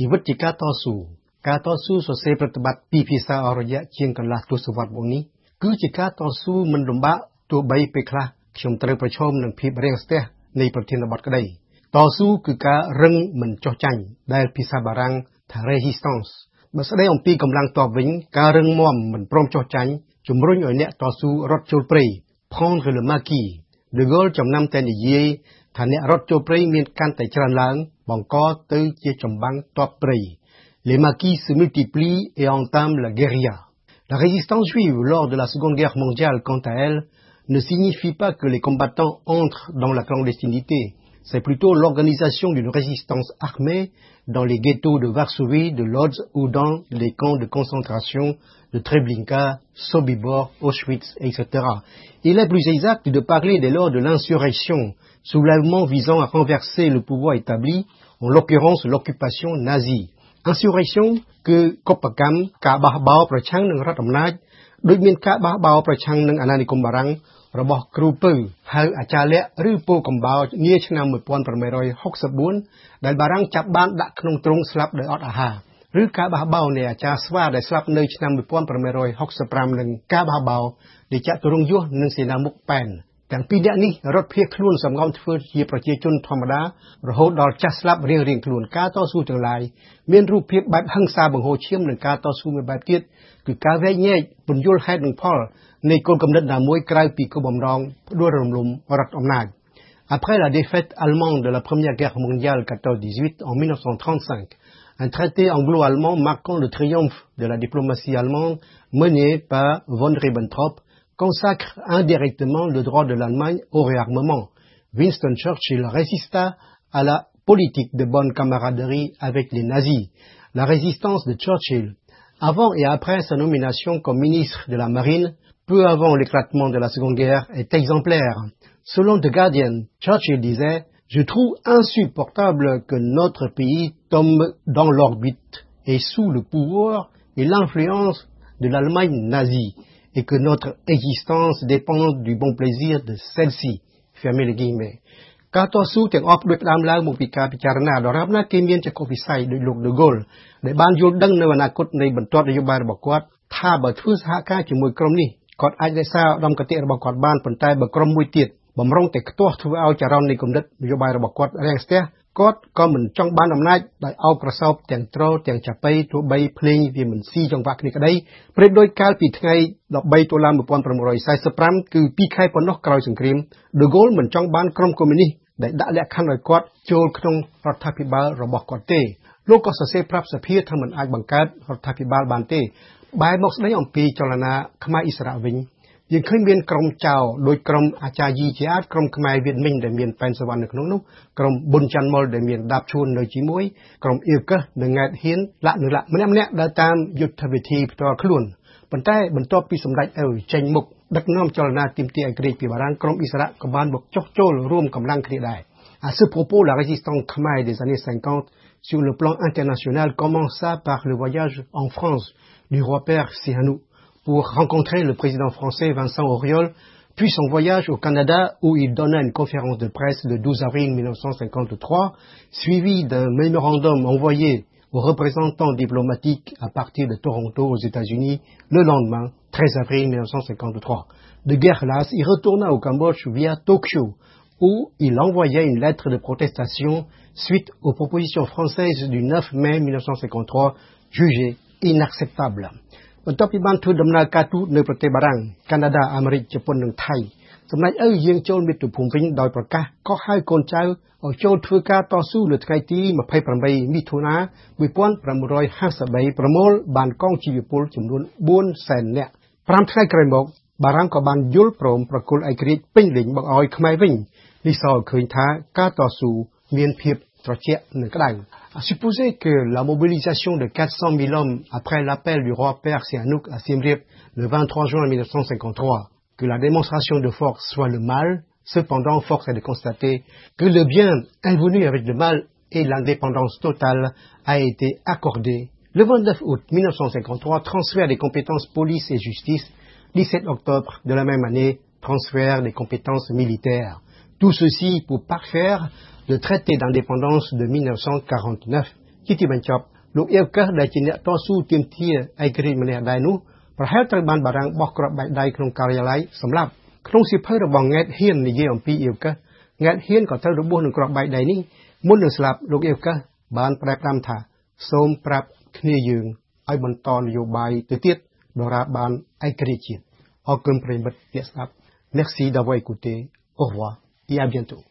ជីវិតជាការតស៊ូការតស៊ូសរសេរប្រតិបត្តិពីភាសាអស់រយៈជាងកន្លះទសវត្សរ៍មកនេះគឺជាការតស៊ូមិនលំបាកទោះបីពេលខ្លះខ្ញុំត្រូវប្រឈមនឹងភាពរាំងស្ទះនៃប្រធានបទក្តីតស៊ូគឺការរឹងមិនចុះចាញ់ដែលភាសាបារាំងថា resistance បើស្ដីអំពីកម្លាំងតបវិញការរឹងមាំមិនព្រមចុះចាញ់ជំរុញឲ្យអ្នកតស៊ូរត់ចូលព្រៃ prendre le maquis de Gaulle ចំណាំតែនិយាយថាអ្នករត់ចូលព្រៃមានកាន់តែច្រើនឡើង បង្កទៅជាចម្បាំងតបព្រៃ Les maquis se multiplient et entament la guérilla. La résistance juive lors de la Seconde Guerre mondiale, quant à elle, ne signifie pas que les combattants entrent dans la clandestinité. C'est plutôt l'organisation d'une résistance armée dans les ghettos de Varsovie, de Lodz ou dans les camps de concentration de Treblinka, Sobibor, Auschwitz, etc. Il est plus exact de parler dès lors de l'insurrection, soulèvement visant à renverser le pouvoir établi, en l'occurrence l'occupation nazie. Insurrection គឺកុបកម្មការបះបោរប្រឆាំងនឹងរដ្ឋអំណាចដូចមានការបះបោរប្រឆាំងនឹងអាណានិគមបារាំង របស់គ្រូពៅហៅអាចារ្យលក្ខឬពូកំបោរនាឆ្នាំ1864ដែលបារាំងចាប់បានដាក់ក្នុងទ្រុងស្លាប់ដោយអត់អាហារឬការបះបោរនៃអាចារ្យស្វាដែលស្លាប់នៅឆ្នាំ1865និងការបះបោរនៃចតុរង្គយសនិងសេនាមុខប៉ែន ទាំងពីរនាក់នេះរត់ភៀសខ្លួនសម្ងំធ្វើជាប្រជាជនធម្មតារហូតដល់ចាស់ស្លាប់រៀងរៀងខ្លួនការតស៊ូទាំងឡាយមានរូបភាពបែបហិង្សាបង្ហូរឈាមនិងការតស៊ូមួយបែបទៀតគឺការវែកញែកពន្យល់ហេតុនិងផលនៃគោលគំនិតណាមួយក្រៅពីគោលបំណងផ្ដួលរំលំរដ្ឋអំណាច Après la défaite allemande de la Première Guerre mondiale 14-18 en 1935, un traité anglo-allemand marquant le triomphe de la diplomatie allemande menée par von Ribbentrop consacre indirectement le droit de l'Allemagne au réarmement. Winston Churchill résista à la politique de bonne camaraderie avec les nazis. La résistance de Churchill, avant et après sa nomination comme ministre de la Marine, peu avant l'éclatement de la Seconde Guerre, est exemplaire. Selon The Guardian, Churchill disait je trouve insupportable que notre pays tombe dans l'orbite et sous le pouvoir et l'influence de l'Allemagne nazie et que notre existence dépend du bon plaisir de celle-ci. Fermez les guillemets. ការតស៊ូទាំងអស់ដោយផ្ដើមឡើងមកពីការពិចារណាដរាបណាគេមានចក្ខុវិស័យដោយលោកដឺហ្គោលដែលបានយល់ដឹងនៅអនាគតនៃបន្ទាត់នយោបាយរបស់គាត់ថាបើធ្វើសហការជាមួយក្រុមនេះគាត់អាចរក្សាឧត្តមគតិរបស់គាត់បានប៉ុន្តែបើក្រុមមួយទៀតបំរុងតែខ្ទាស់ធ្វើឲ្យចរន្តនៃគំនិតនយោបាយរបស់គាត់រាំងស្ទះ គាត់ក៏មិនចង់បានអំណាចដោយអោបក្រសោបទាំងត្រទាំងចាប៉ីទោះបីភ្លេងវាមិនស៊ីចង្វាក់គ្នាក្តីប្រៀបដូចកាលពីថ្ងៃ13តុលា1945គឺ2ខែប៉ុណ្ណោះក្រោយសង្គ្រាមដឺហ្គោលមិនចង់បានក្រុមកុម្មុយនីសដែលដាក់លក្ខខណ្ឌឲ្យគាត់ចូលក្នុងរដ្ឋាភិបាលរបស់គាត់ទេលោកក៏សរសេរប្រាប់សភាថាមិនអាចបង្កើតរដ្ឋាភិបាលបានទេបែរមកស្ដីអំពីចលនាខ្មែរអ៊ីស្រាអែលវិញ យើងឃើញមានក្រុមចៅដោយក្រុមអាចារ្យយីជាអាចក្រុមខ្មែរវៀតមិញដែលមានប៉ែនសវណ្ណនៅក្នុងនោះក្រុមប៊ុនច័ន្ទមុលដែលមានដាបឈួននៅជាមួយក្រុមអ៊ីវកឹសនិងង៉ែតហ៊ានលាក់នឹងលាក់ម្នាក់ម្នាក់ដើរតាមយុទ្ធវិធីផ្ទាល់ខ្លួនប៉ុន្តែបន្ទាប់ពីសម្ដេចអ៊ូចេញមុខដឹកនាំចលនាទីមទាឯករាជ្យពីបារាំងក្រុមអ៊ីស្រាអែលក៏បានមកចុះចូលរួមកម្លាំងគ្នាដែរ À ce propos, la résistance khmer des années 50 sur le plan international commença par le voyage en France du roi père Sihanouk pour rencontrer le président français Vincent Auriol, puis son voyage au Canada où il donna une conférence de presse le 12 avril 1953, suivi d'un mémorandum envoyé aux représentants diplomatiques à partir de Toronto aux États-Unis le lendemain, 13 avril 1953. De guerre lasse, il retourna au Cambodge via Tokyo, où il envoyait une lettre de protestation suite aux propositions françaises du 9 mai 1953 jugées inacceptables. បន្ទាប់ពីបានធ្វើដំណើរការទូតនៅប្រទេសបារាំងកាណាដាអាមេរិកជប៉ុននិងថៃសម្ដេចឪយាងចូលមាតុភូមិវិញដោយប្រកាសកោះហៅកូនចៅឲ្យចូលធ្វើការតស៊ូនៅថ្ងៃទី28មិថុនា1953ប្រមូលបានកងជីវពលចំនួន4សែននាក់5ថ្ងៃក្រោយមកបារាំងក៏បានយល់ព្រមប្រគល់ឯករាជ្យពេញលេញមកឲ្យខ្មែរវិញនេះសរឃើញថាការតស៊ូមានភាពត្រជាក់និងក្តៅ À supposer que la mobilisation de 400 000 hommes après l'appel du roi père Sihanouk à Siem Reap le 23 juin 1953, que la démonstration de force soit le mal, cependant force est de constater que le bien invenu avec le mal et l'indépendance totale a été accordée. Le 29 août 1953, transfert des compétences police et justice. 17 octobre de la même année, transfert des compétences militaires. Tout ceci pour parfaire le traité d'indépendance de 1949 ជាទីបញ្ចប់លោកអៀវកឹសដែលជាអ្នកតស៊ូទាមទារឯករាជ្យម្នាក់ដែរនោះប្រហែលត្រូវបានបារាំងបោះគ្រាប់បែកដៃក្នុងការិយាល័យសម្លាប់ក្នុងសៀវភៅរបស់ង៉ែតហ៊ាននិយាយអំពីអៀវកឹសង៉ែតហ៊ានក៏ត្រូវរបួសនឹងគ្រាប់បែកដៃនេះមុននឹងស្លាប់លោកអៀវកឹសបានប្រែផ្ដាំថាសូមប្រាប់គ្នាយើងឲ្យបន្តនយោបាយទៅទៀតដរាបបានឯករាជ្យជាតិអរគុណប្រិមិត្តអ្នកស្ដាប់ Merci d'avoir écouté. Au revoir et à bientôt.